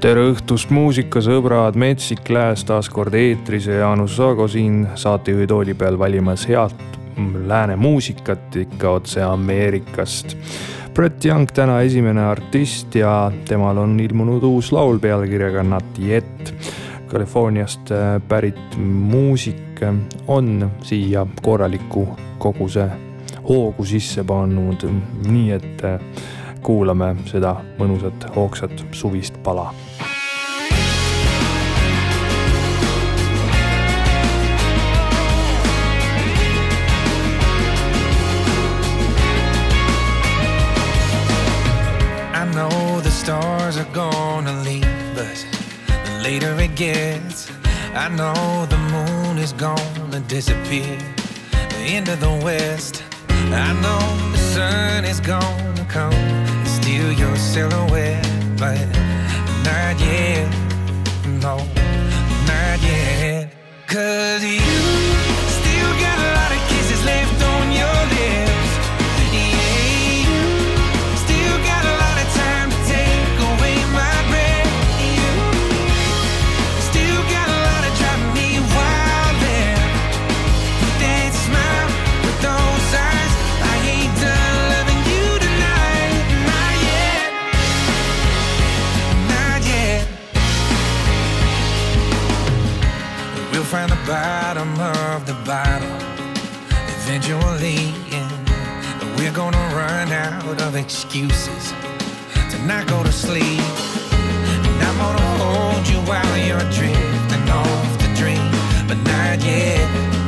tere õhtust, muusikasõbrad, Metsik Lääs taas kord eetris ja Jaanus Saago siin saatejuhi tooli peal valimas head lääne muusikat ikka otse Ameerikast. Brett Young täna esimene artist ja temal on ilmunud uus laul pealkirjaga Not Yet. Californiast äh, pärit muusik on siia korraliku koguse hoogu sisse pannud, nii et äh, kuulame seda mõnusat hoogsat suvist pala gonna leave us. The later it gets, I know the moon is gonna disappear into the west. I know the sun is gonna come and steal your silhouette, but bottom of the bottle eventually. And we're gonna run out of excuses to not go to sleep. And I'm gonna hold you while you're drifting off the dream, but not yet.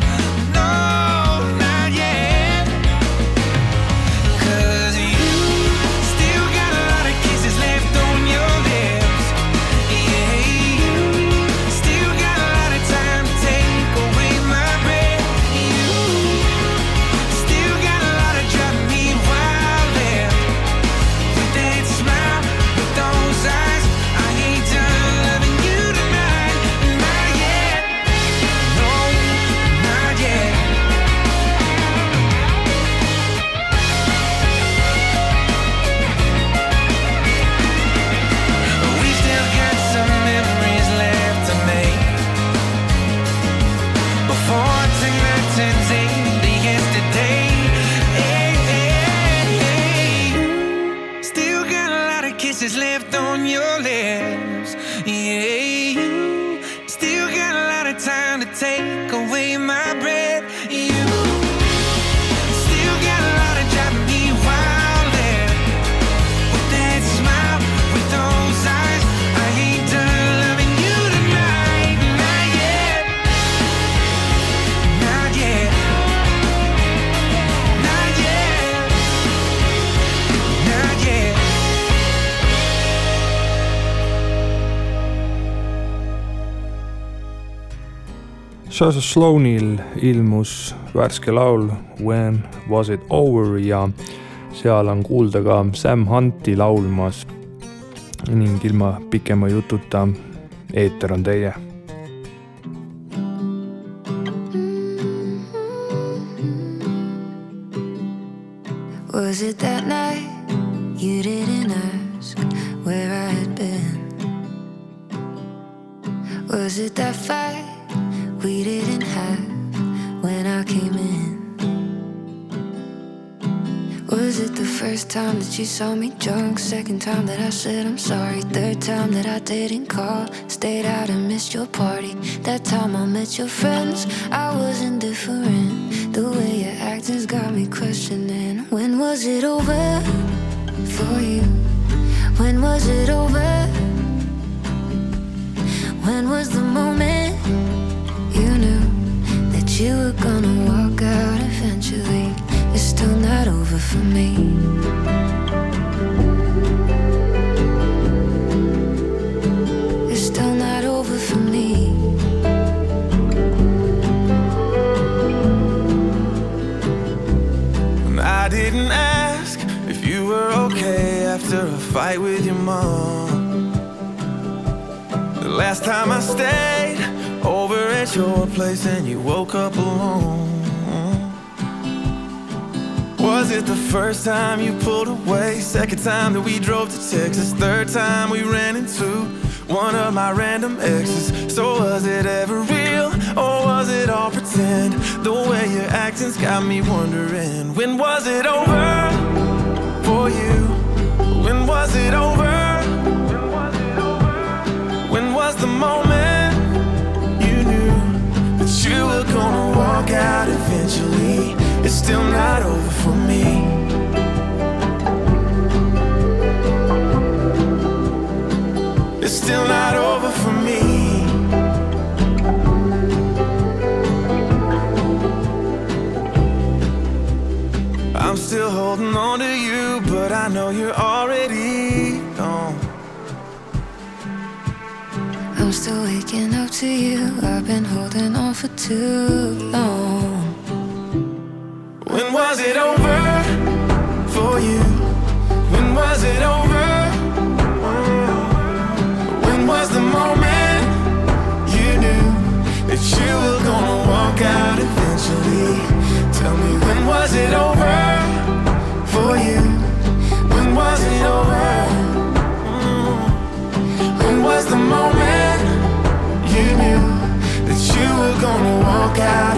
Joshua Sloanil ilmus värske laul When was it over ja seal on kuulda ka Sam Hunti laulmas. ning ilma pikema jututa, eeter on teie Was it that night you didn't ask where I had been? Was it that fight first time that you saw me drunk? Second time that I said I'm sorry. Third time that I didn't call. Stayed out and missed your party. That time I met your friends. I was indifferent. The way your acting's got me questioning. When was it over for you? When was it over? When was the moment? you knew that you were gonna walk out eventually turn that over for me. It's still not over for me. I didn't ask if you were okay after a fight with your mom. The last time I stayed over at your place and you woke up alone. Was it the first time you pulled away? Second time that we drove to Texas? Third time we ran into one of my random exes? So was it ever real or was it all pretend? The way your acting's got me wondering when was it over for you? When was it over? When was the moment you knew that you were gonna walk out eventually? It's still not over for me. Still not over for me. I'm still holding on to you, but I know you're already gone. I'm still waking up to you. I've been holding on for too long. When was it over for you? When was it over? You were gonna walk out eventually? Tell me when was it over for you? When was it over? Mm. When was the moment you knew that you were gonna walk out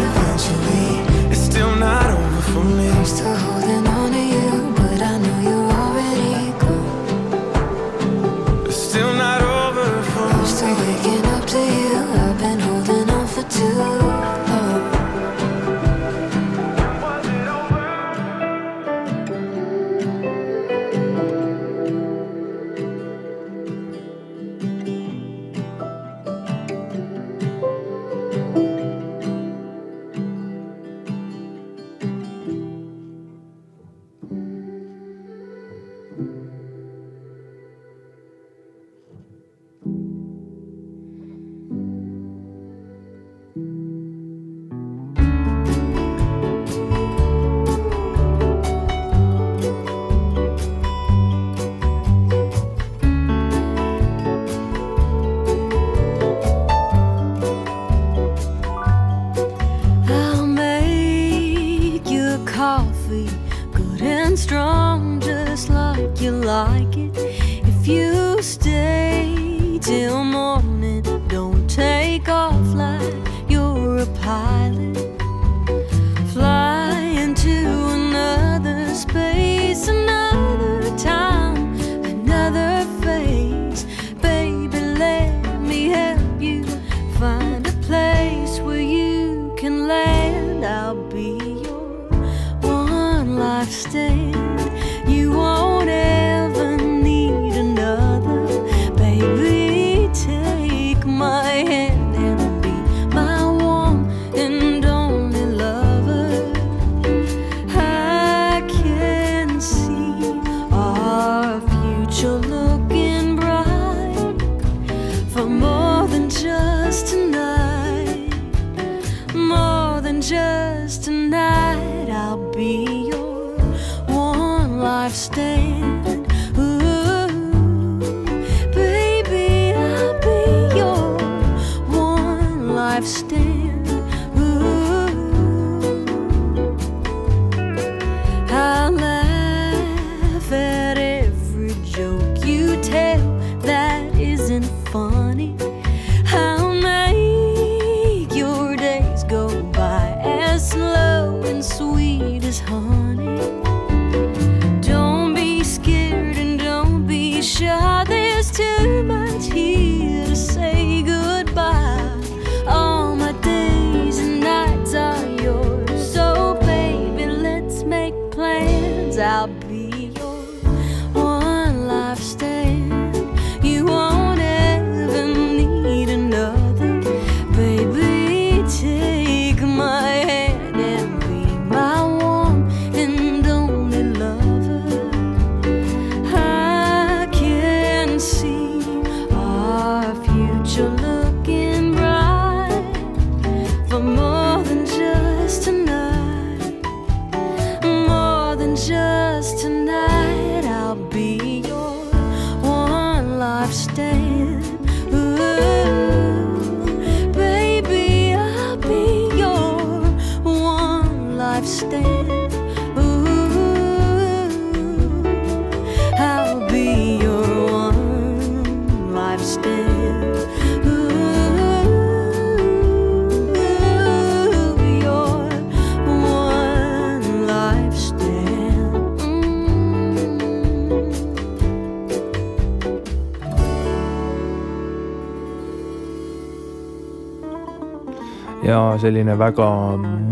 ja selline väga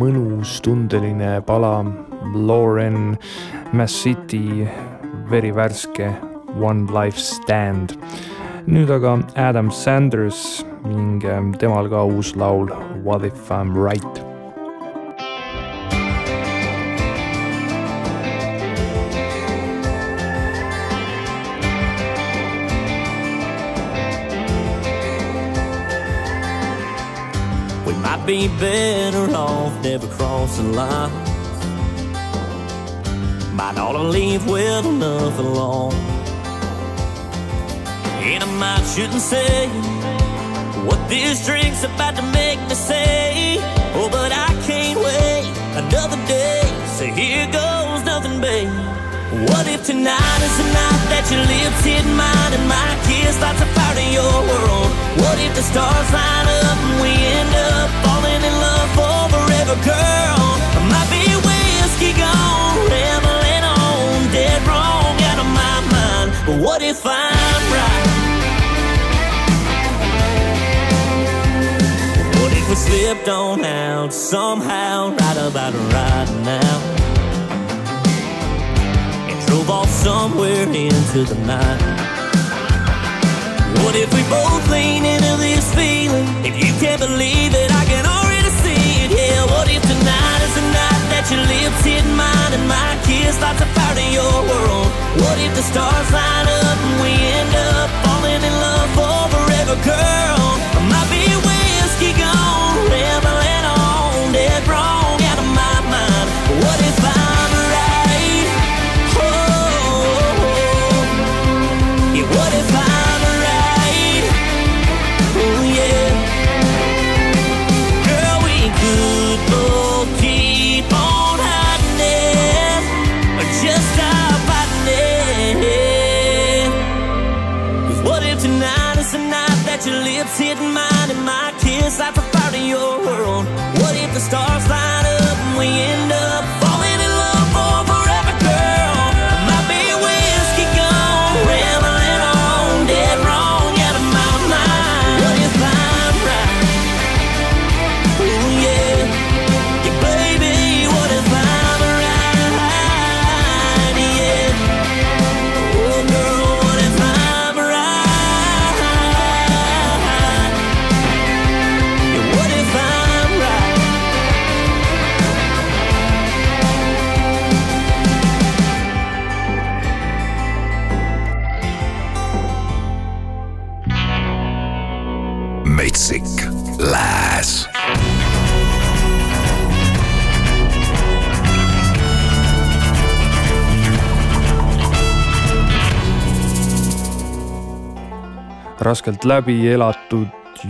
mõnus, tundeline pala. Lauren Massiti verivärske One Life Stand. nüüd aga Adam Sanders ning ähm, temal ka uus laul What if I m right be better off never crossing lines. Might ought to leave well enough alone. And I might shouldn't say what this drink's about to make me say. Oh, but I can't wait another day. So here goes nothing, babe. What if tonight is the night that your lips hit mine and my kiss lights a fire in your world? What if the stars line up and we end up falling in love for forever, girl? I might be whiskey gone, rambling on, dead wrong out of my mind. But what if I'm right? What if we slipped on out somehow, right about right now? Off somewhere into the night. What if we both lean into this feeling? If you can't believe it, I can already see it. Yeah, what if tonight is the night that your lips hit mine and my kiss lights a fire in your world? What if the stars line up and we end up falling in love for forever, girl? Raskelt läbi elatud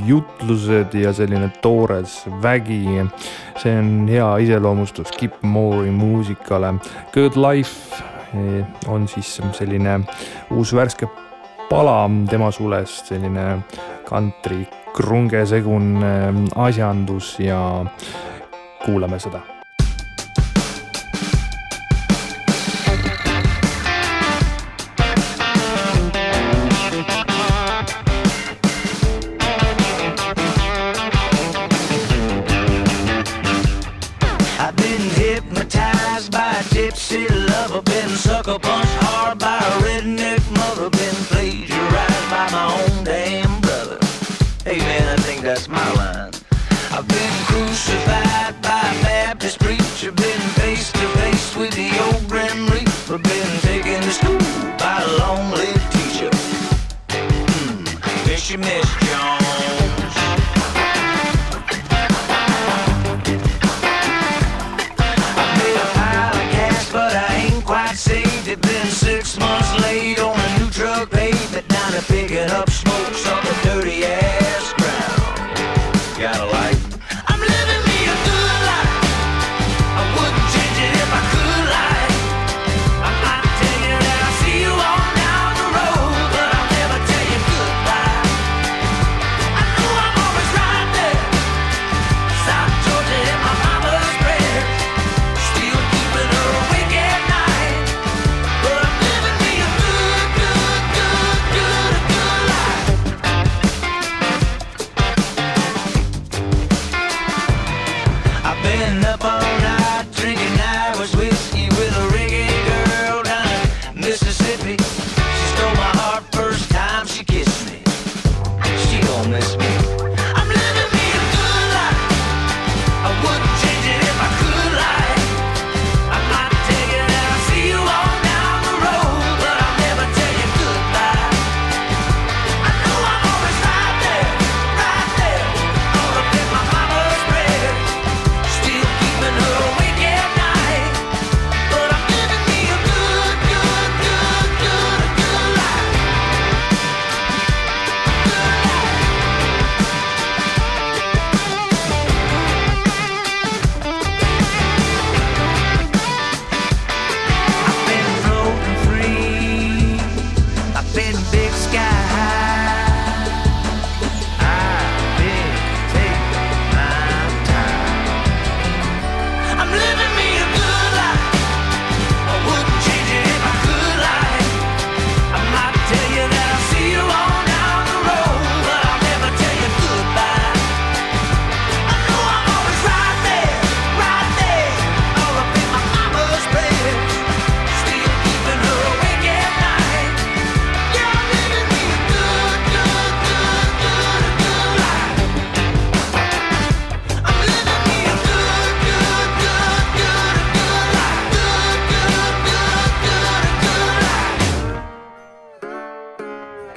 jutlused ja selline toores vägi. see on hea iseloomustus Kip Moore'i muusikale. Good Life eh, on siis selline uus värske pala tema sulest, selline kantri krungesegune asjandus ja kuulame seda Hey man, I think that's my line. I've been crucified by a Baptist preacher, been face to face with the old Grim Reaper, been taken to school by a long-lived teacher. Hmm, miss you,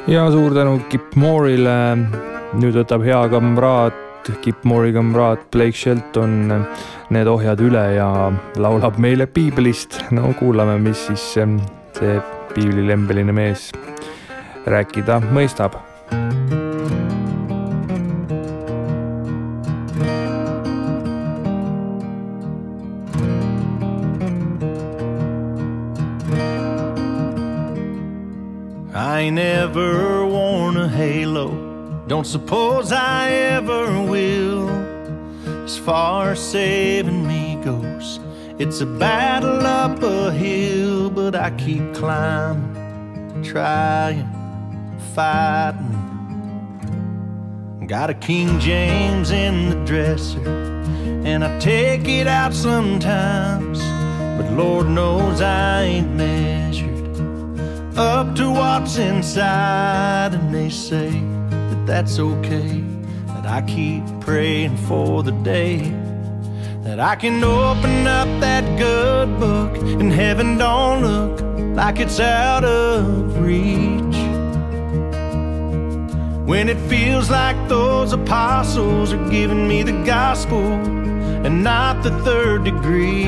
ja suur tänu Kip Moore'ile. nüüd võtab hea kamraad, Kip Moore'i kamraad Blake Shelton need ohjad üle ja laulab meile piiblist. no kuulame, mis siis see piiblilembeline mees rääkida mõistab. I ain't ever worn a halo. Don't suppose I ever will. As far as saving me goes, it's a battle up a hill, but I keep climbing, trying, fighting. Got a King James in the dresser, and I take it out sometimes. But Lord knows I ain't measured up to what's inside, and they say that that's okay. That I keep praying for the day that I can open up that good book, and heaven don't look like it's out of reach. When it feels like those apostles are giving me the gospel and not the third degree,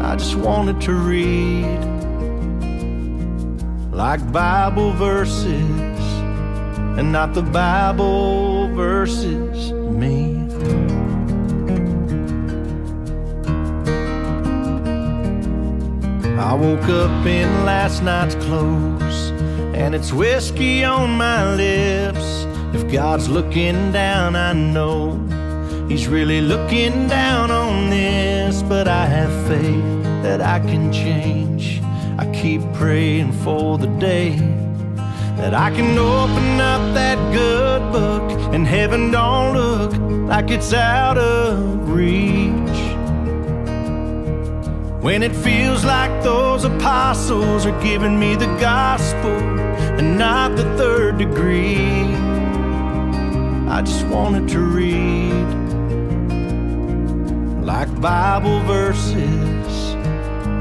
I just wanted to read like Bible verses and not the Bible verses me. I woke up in last night's clothes and it's whiskey on my lips. If God's looking down, I know He's really looking down on this, but I have faith that I can change. Keep praying for the day that I can open up that good book and heaven don't look like it's out of reach. When it feels like those apostles are giving me the gospel and not the third degree, I just wanted to read like Bible verses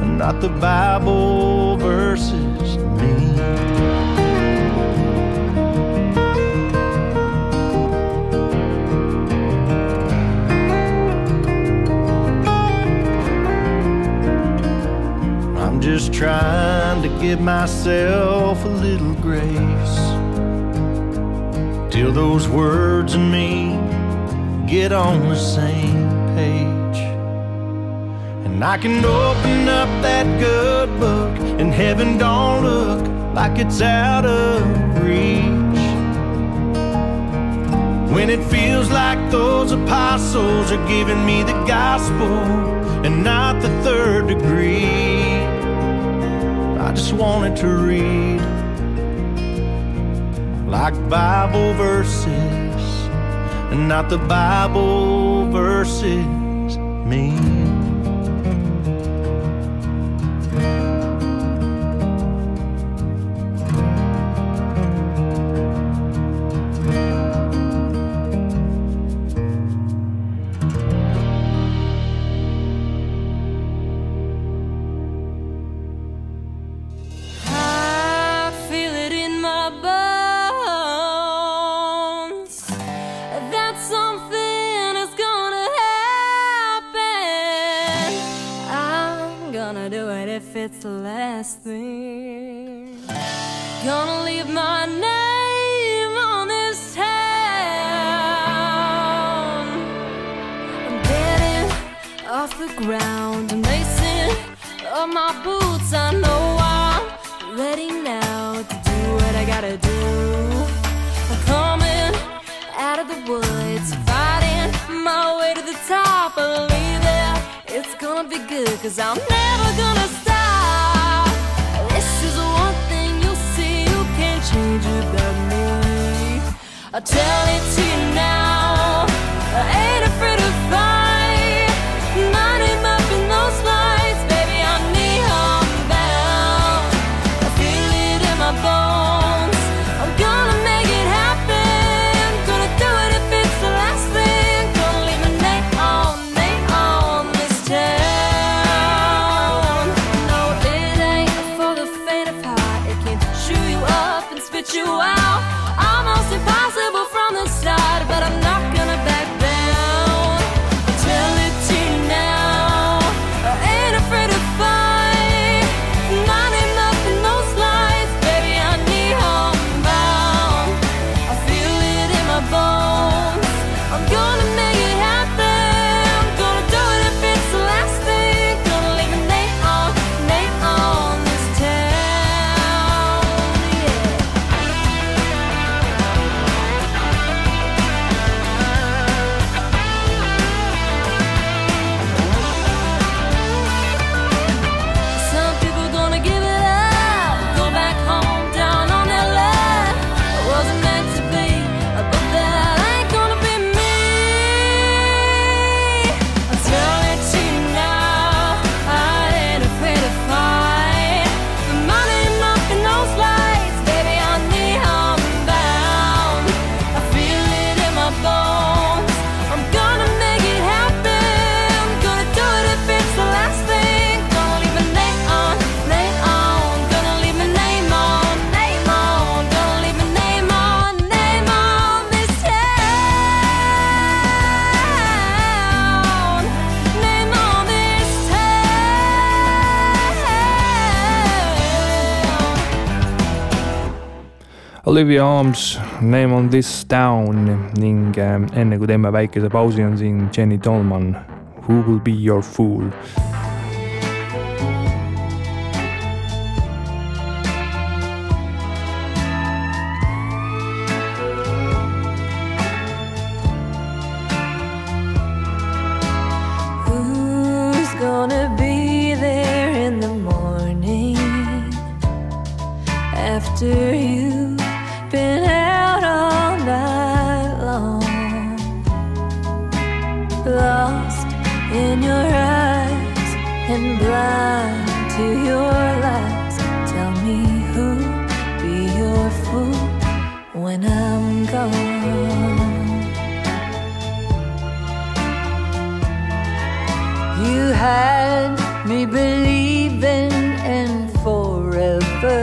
and not the Bible verses me. I'm just trying to give myself a little grace till those words and me get on the same page. And I can open up that good book, and heaven don't look like it's out of reach. When it feels like those apostles are giving me the gospel and not the third degree, I just wanted to read like Bible verses and not the Bible verses me. Gonna leave my name on this town. I'm getting off the ground and lacing up my boots. I know I'm ready now to do what I gotta do. I'm coming out of the woods, fighting my way to the top. Believe it, it's gonna be good, cause I'm never gonna I'll tell it to you now. I ain't afraid to fight. Olivia Arms, Name on this town ning äh, enne kui teeme väikese pausi, on siin Jenny Tolman, Who will be your fool? Who's gonna be there in the morning after you've to your lies. Tell me who be your fool when I'm gone. You had me believing in forever.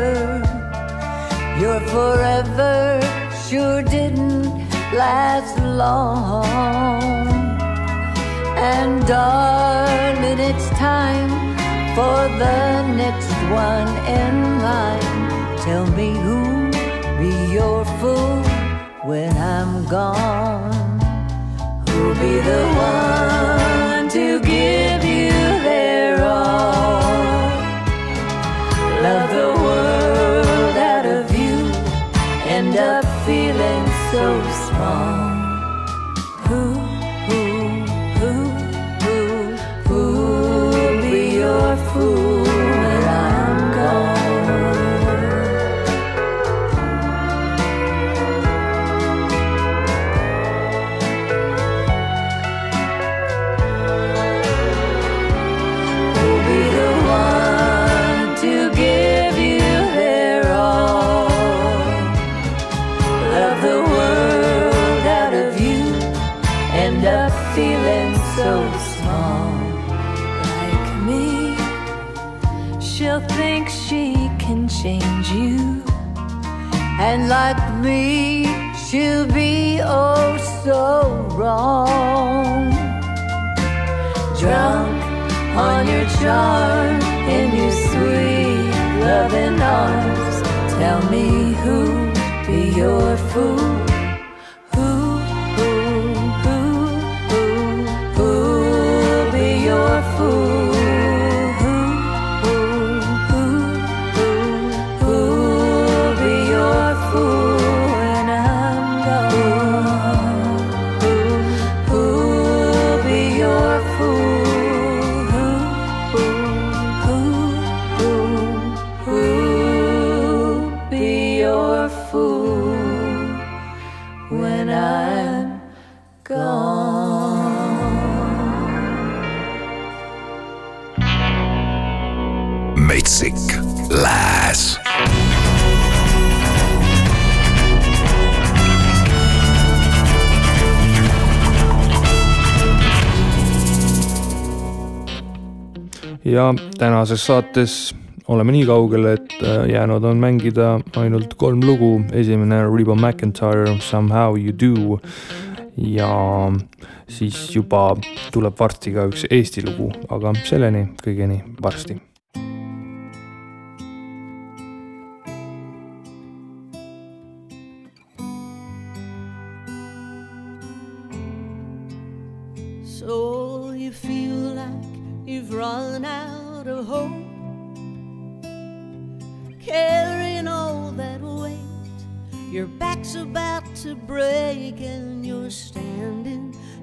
Your forever sure didn't last long. And darling, it's time for the next one in line. Tell me who'll be your fool when I'm gone. Who'll be the one to give you their all? Love the ja tänases saates oleme nii kaugel, et äh, jäänud on mängida ainult kolm lugu, esimene Reba McIntyre Somehow you do. Ja siis juba tuleb varsti ka üks Eesti lugu, aga selleni kõigeni varsti.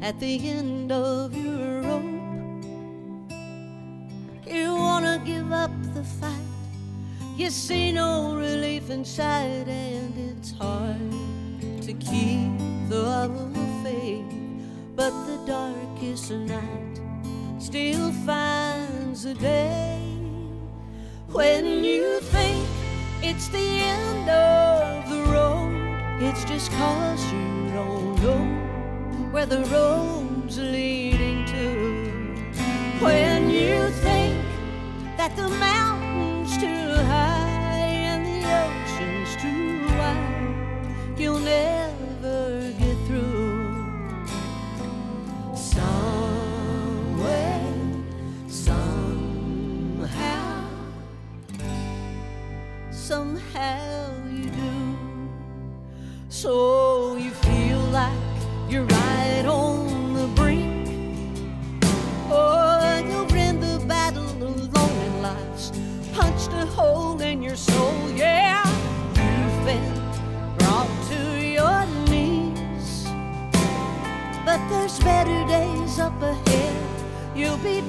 at the end of your rope. You wanna give up the fight, you see no relief in sight, and it's hard to keep the love of faith. But the darkest night still finds a day when you think it's the end of the road. It's just cause you don't know where the road's leading to. When you think that the mountain's too high and the ocean's too wide, you'll never get through. Somewhere, somehow, somehow you do. So There's better days up ahead. You'll be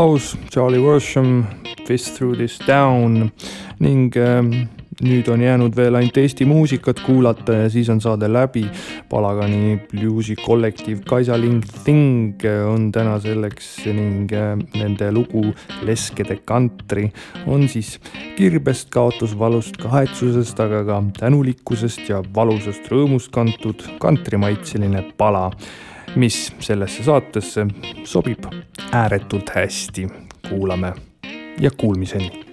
Outlaws, Charlie Worsham, Fist Through This Down ning ähm, nüüd on jäänud veel ainult Eesti muusikat kuulata ja siis on saade läbi. Palagani bluusi kollektiiv Kaisaling Thing on täna selleks ning äh, nende lugu Leskede kantri on siis kirbest, kaotusvalust, kahetsusest, aga ka tänulikkusest ja valusast rõõmust kantud kantrimaitseline pala mis sellesse saatesse sobib ääretult hästi. kuulame ja kuulmiseni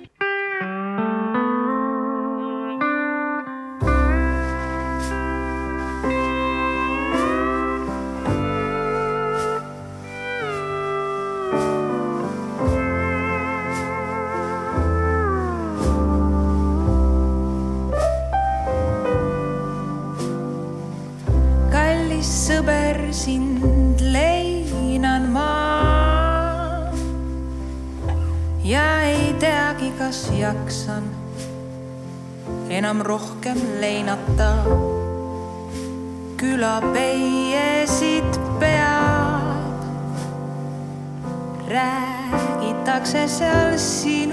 räägitakse seal sinust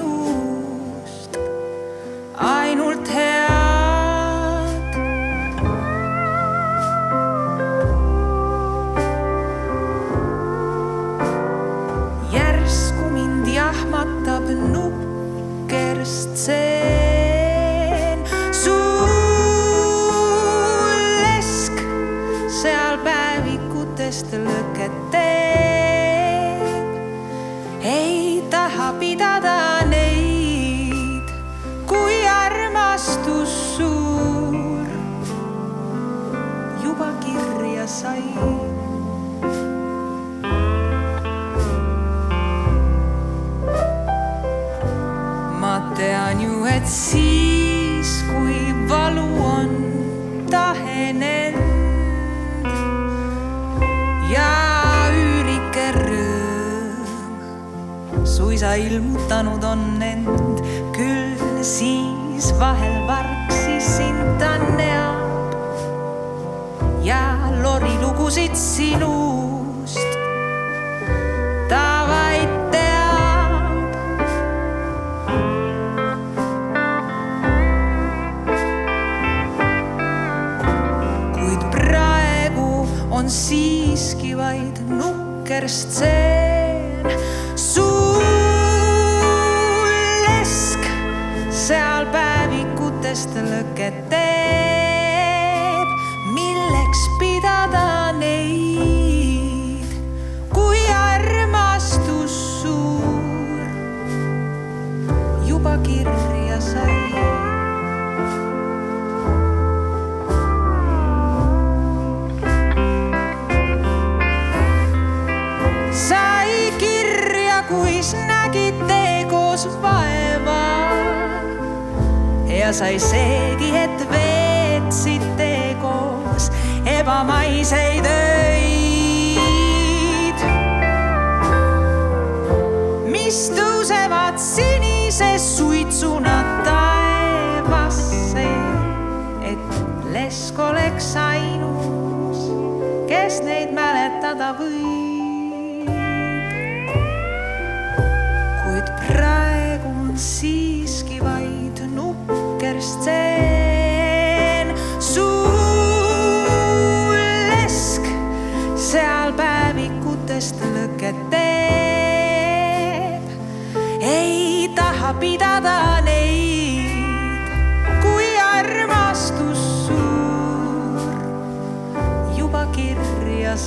päevikutest lõket teeb,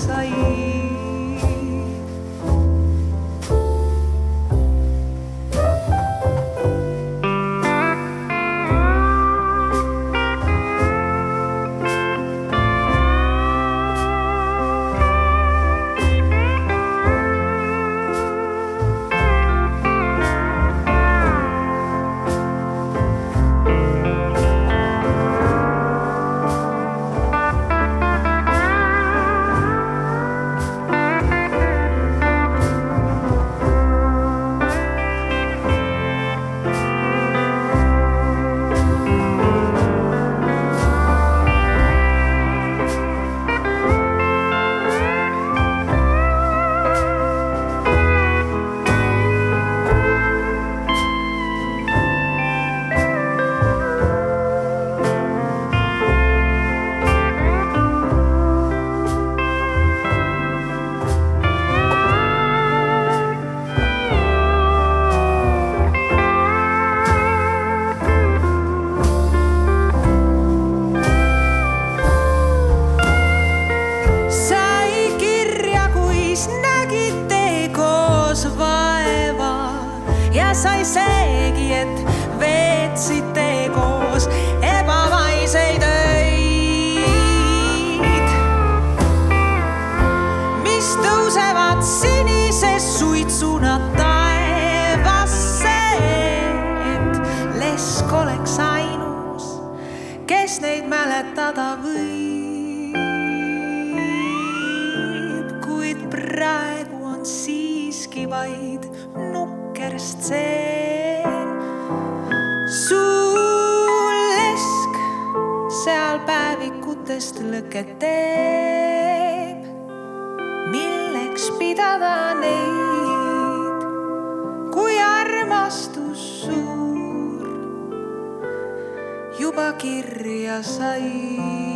kirja lõket teeb. milleks pidada neid, kui armastus suur juba kirja sai